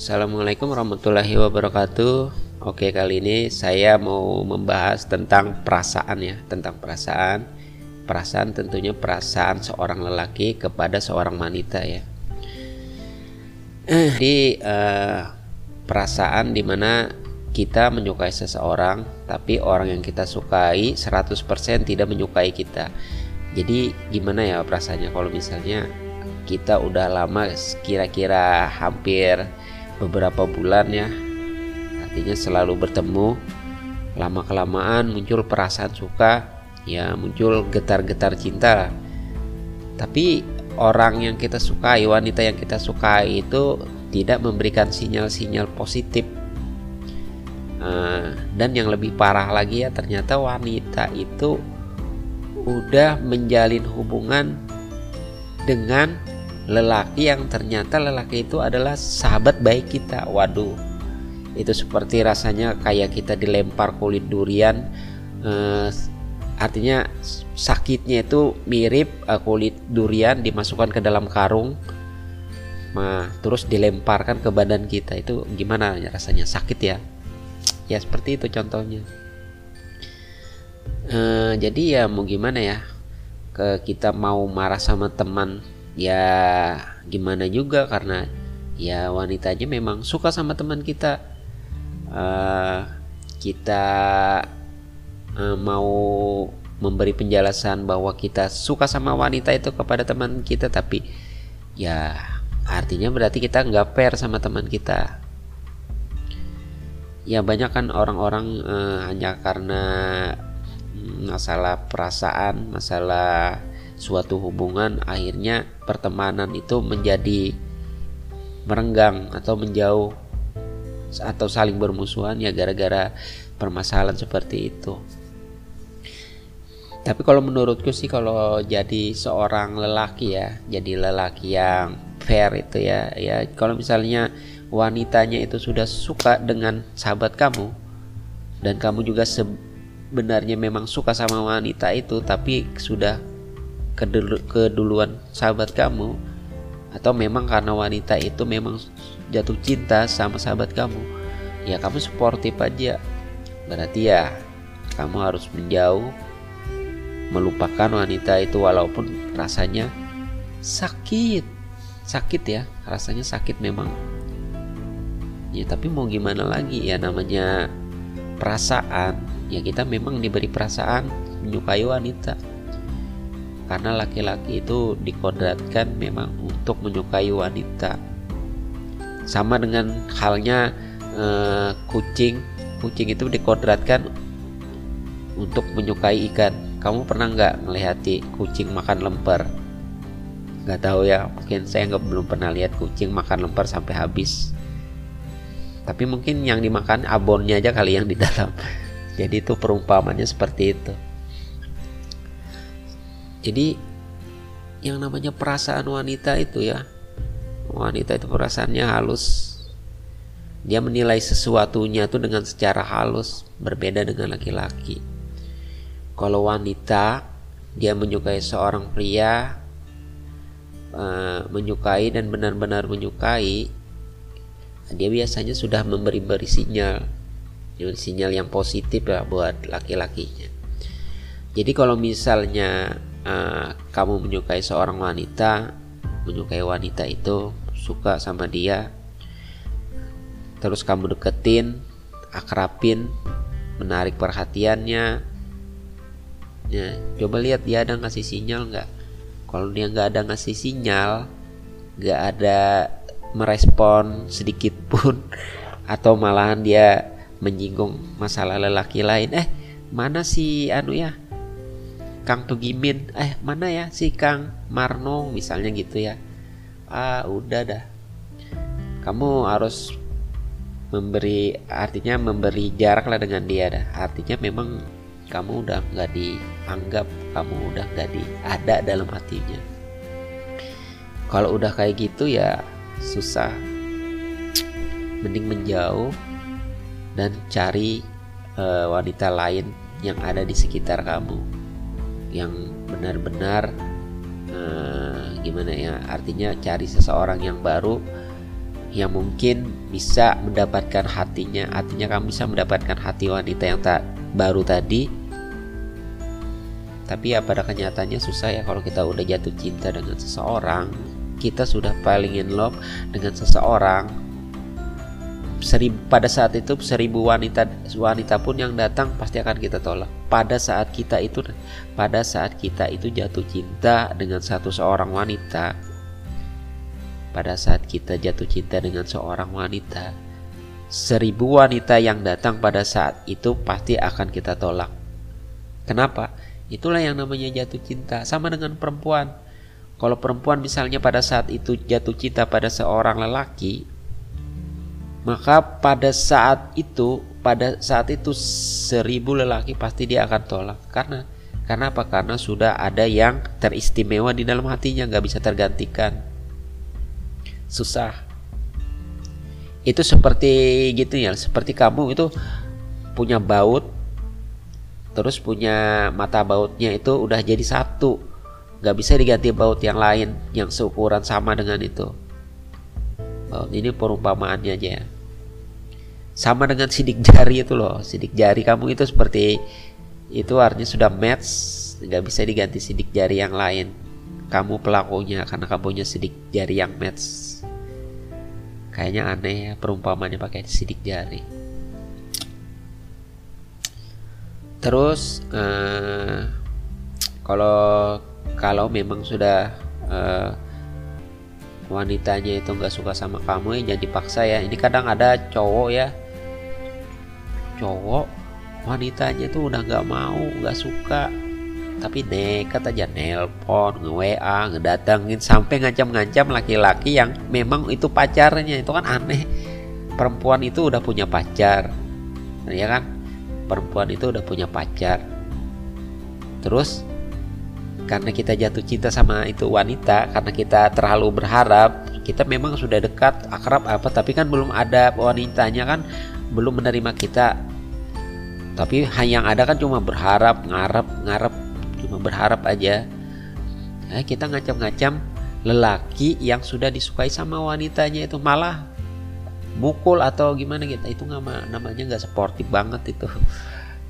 Assalamualaikum warahmatullahi wabarakatuh. Oke, kali ini saya mau membahas tentang perasaan ya, tentang perasaan. Perasaan tentunya perasaan seorang lelaki kepada seorang wanita ya. Eh, di uh, perasaan di mana kita menyukai seseorang, tapi orang yang kita sukai 100% tidak menyukai kita. Jadi gimana ya perasaannya kalau misalnya kita udah lama kira-kira hampir beberapa bulan ya. Artinya selalu bertemu. Lama kelamaan muncul perasaan suka ya muncul getar-getar cinta. Tapi orang yang kita sukai wanita yang kita sukai itu tidak memberikan sinyal-sinyal positif. Uh, dan yang lebih parah lagi ya ternyata wanita itu udah menjalin hubungan dengan lelaki yang ternyata lelaki itu adalah sahabat baik kita. Waduh, itu seperti rasanya kayak kita dilempar kulit durian. Eh, artinya sakitnya itu mirip eh, kulit durian dimasukkan ke dalam karung, nah, terus dilemparkan ke badan kita. Itu gimana rasanya? Sakit ya? Ya seperti itu contohnya. Eh, jadi ya mau gimana ya? Ke kita mau marah sama teman ya gimana juga karena ya wanitanya memang suka sama teman kita. Uh, kita uh, mau memberi penjelasan bahwa kita suka sama wanita itu kepada teman kita tapi ya artinya berarti kita nggak fair sama teman kita. Ya banyak kan orang-orang uh, hanya karena masalah perasaan masalah suatu hubungan akhirnya pertemanan itu menjadi merenggang atau menjauh atau saling bermusuhan ya gara-gara permasalahan seperti itu. Tapi kalau menurutku sih kalau jadi seorang lelaki ya, jadi lelaki yang fair itu ya, ya kalau misalnya wanitanya itu sudah suka dengan sahabat kamu dan kamu juga sebenarnya memang suka sama wanita itu tapi sudah keduluan sahabat kamu atau memang karena wanita itu memang jatuh cinta sama sahabat kamu ya kamu sportif aja. Berarti ya kamu harus menjauh melupakan wanita itu walaupun rasanya sakit. Sakit ya rasanya sakit memang. Ya tapi mau gimana lagi? Ya namanya perasaan. Ya kita memang diberi perasaan menyukai wanita karena laki-laki itu dikodratkan memang untuk menyukai wanita. Sama dengan halnya eh, kucing. Kucing itu dikodratkan untuk menyukai ikan. Kamu pernah nggak melihati kucing makan lemper? Nggak tahu ya mungkin saya nggak belum pernah lihat kucing makan lemper sampai habis. Tapi mungkin yang dimakan abonnya aja kali yang di dalam. Jadi itu perumpamannya seperti itu jadi yang namanya perasaan wanita itu ya wanita itu perasaannya halus. Dia menilai sesuatunya itu dengan secara halus berbeda dengan laki-laki. Kalau wanita dia menyukai seorang pria uh, menyukai dan benar-benar menyukai dia biasanya sudah memberi-beri sinyal. Sinyal yang positif ya buat laki-lakinya. Jadi kalau misalnya uh, kamu menyukai seorang wanita, menyukai wanita itu, suka sama dia, terus kamu deketin, akrapin, menarik perhatiannya, ya coba lihat dia ada ngasih sinyal nggak? Kalau dia nggak ada ngasih sinyal, nggak ada merespon sedikit pun, atau malahan dia menyinggung masalah lelaki lain, eh mana si anu ya Kang Tugimin eh mana ya si Kang Marno misalnya gitu ya. Ah udah dah. Kamu harus memberi artinya memberi jarak lah dengan dia dah. Artinya memang kamu udah nggak dianggap kamu udah nggak di ada dalam hatinya. Kalau udah kayak gitu ya susah. Mending menjauh dan cari uh, wanita lain yang ada di sekitar kamu yang benar-benar uh, gimana ya artinya cari seseorang yang baru yang mungkin bisa mendapatkan hatinya artinya kamu bisa mendapatkan hati wanita yang tak baru tadi. Tapi ya pada kenyataannya susah ya kalau kita udah jatuh cinta dengan seseorang. Kita sudah paling in love dengan seseorang. Seribu, pada saat itu seribu wanita wanita pun yang datang pasti akan kita tolak pada saat kita itu pada saat kita itu jatuh cinta dengan satu seorang wanita pada saat kita jatuh cinta dengan seorang wanita, seribu wanita yang datang pada saat itu pasti akan kita tolak. Kenapa? Itulah yang namanya jatuh cinta. Sama dengan perempuan. Kalau perempuan misalnya pada saat itu jatuh cinta pada seorang lelaki, maka pada saat itu, pada saat itu seribu lelaki pasti dia akan tolak. Karena karena apa? Karena sudah ada yang teristimewa di dalam hatinya, nggak bisa tergantikan. Susah. Itu seperti gitu ya seperti kamu itu punya baut terus punya mata bautnya itu udah jadi satu. Nggak bisa diganti baut yang lain yang seukuran sama dengan itu. Ini perumpamaannya aja ya sama dengan sidik jari itu loh. Sidik jari kamu itu seperti itu artinya sudah match nggak bisa diganti sidik jari yang lain. Kamu pelakunya karena kamu punya sidik jari yang match. Kayaknya aneh ya perumpamannya pakai sidik jari. Terus uh, kalau kalau memang sudah uh, wanitanya itu nggak suka sama kamu ya jangan dipaksa ya. Ini kadang ada cowok ya, cowok wanitanya tuh udah nggak mau nggak suka tapi nekat aja nelpon, nge-WA, ngedatengin sampai ngancam-ngancam laki-laki yang memang itu pacarnya. Itu kan aneh. Perempuan itu udah punya pacar. Ya kan? Perempuan itu udah punya pacar. Terus karena kita jatuh cinta sama itu wanita, karena kita terlalu berharap, kita memang sudah dekat, akrab apa, tapi kan belum ada wanitanya kan belum menerima kita. Tapi yang ada kan cuma berharap, ngarep, ngarep, cuma berharap aja. Nah, kita ngacam-ngacam lelaki yang sudah disukai sama wanitanya itu malah mukul atau gimana gitu. Itu nggak namanya nggak sportif banget itu.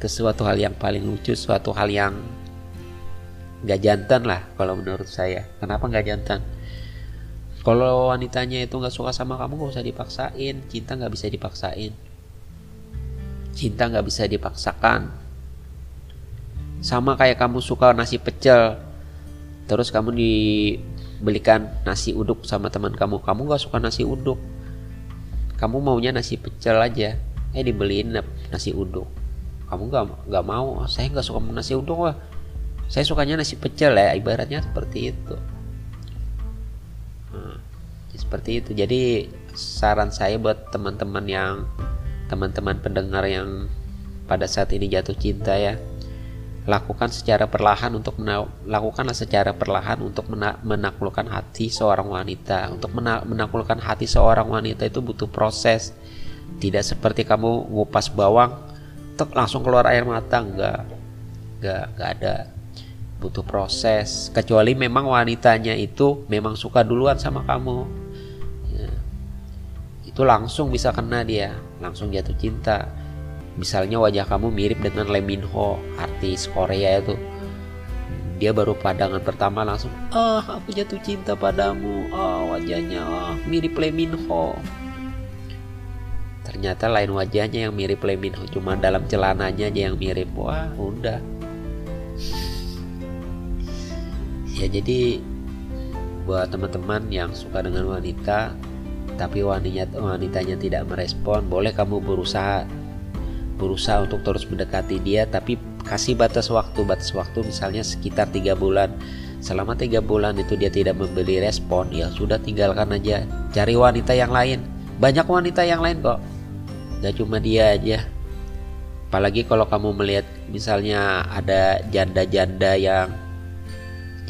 Itu hal yang paling lucu suatu hal yang nggak jantan lah kalau menurut saya. Kenapa nggak jantan? Kalau wanitanya itu nggak suka sama kamu nggak usah dipaksain. Cinta nggak bisa dipaksain. Cinta nggak bisa dipaksakan. Sama kayak kamu suka nasi pecel terus kamu dibelikan nasi uduk sama teman kamu. Kamu gak suka nasi uduk. Kamu maunya nasi pecel aja. Eh dibeliin nasi uduk. Kamu gak gak mau. Saya gak suka nasi uduk wah saya sukanya nasi pecel ya ibaratnya seperti itu. Nah, seperti itu. Jadi saran saya buat teman-teman yang teman-teman pendengar yang pada saat ini jatuh cinta ya lakukan secara perlahan untuk lakukanlah secara perlahan untuk menaklukkan hati seorang wanita. Untuk menaklukkan hati seorang wanita itu butuh proses. Tidak seperti kamu ngupas bawang tek langsung keluar air mata. Enggak enggak enggak ada butuh proses. Kecuali memang wanitanya itu memang suka duluan sama kamu. Ya. itu langsung bisa kena dia langsung jatuh cinta. Misalnya wajah kamu mirip dengan Lee Min Ho artis Korea itu. Dia baru pandangan pertama langsung ah aku jatuh cinta padamu. Ah wajahnya ah mirip Lee Min Ho. Ternyata lain wajahnya yang mirip Lee Min Ho cuma dalam celananya aja yang mirip. Wah udah ya jadi buat teman-teman yang suka dengan wanita tapi wanitanya wanitanya tidak merespon boleh kamu berusaha. Berusaha untuk terus mendekati dia tapi kasih batas waktu. Batas waktu misalnya sekitar tiga bulan. Selama tiga bulan itu dia tidak membeli respon ya sudah tinggalkan aja. Cari wanita yang lain. Banyak wanita yang lain kok. Gak cuma dia aja. Apalagi kalau kamu melihat misalnya ada janda-janda yang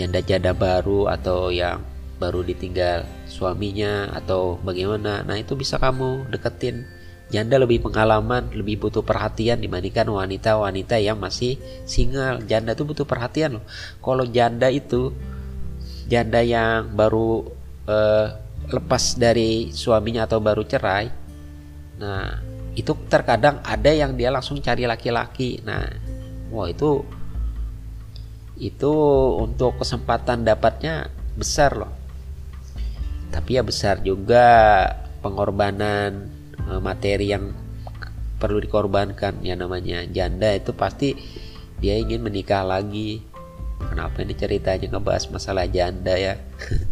janda-janda baru atau yang baru ditinggal suaminya atau bagaimana nah itu bisa kamu deketin Janda lebih pengalaman, lebih butuh perhatian dibandingkan wanita-wanita yang masih single. Janda itu butuh perhatian loh. Kalau janda itu janda yang baru uh, lepas dari suaminya atau baru cerai nah itu terkadang ada yang dia langsung cari laki-laki nah wah itu itu untuk kesempatan dapatnya besar loh. Tapi ya besar juga pengorbanan eh, materi yang perlu dikorbankan. Ya namanya janda itu pasti dia ingin menikah lagi. Kenapa ini ceritanya ngebahas masalah janda ya?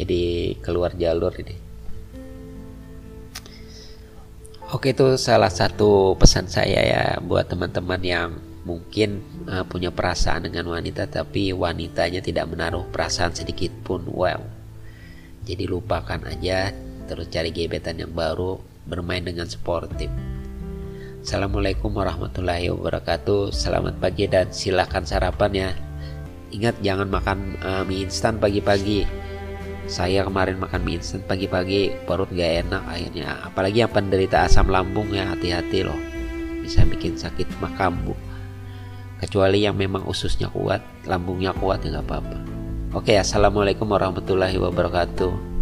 Jadi keluar jalur ini. Oke itu salah satu pesan saya ya buat teman-teman yang mungkin uh, punya perasaan dengan wanita tapi wanitanya tidak menaruh perasaan sedikit pun. Wow. Jadi lupakan aja terus cari gebetan yang baru bermain dengan sportif. Assalamualaikum warahmatullahi wabarakatuh. Selamat pagi dan silahkan sarapan ya. Ingat jangan makan uh, mie instan pagi-pagi. Saya kemarin makan mie instan pagi-pagi Perut gak enak akhirnya. Apalagi yang penderita asam lambung ya hati-hati loh. Bisa bikin sakit mah kambuh kecuali yang memang ususnya kuat lambungnya kuat ya nggak apa-apa. Oke assalamualaikum warahmatullahi wabarakatuh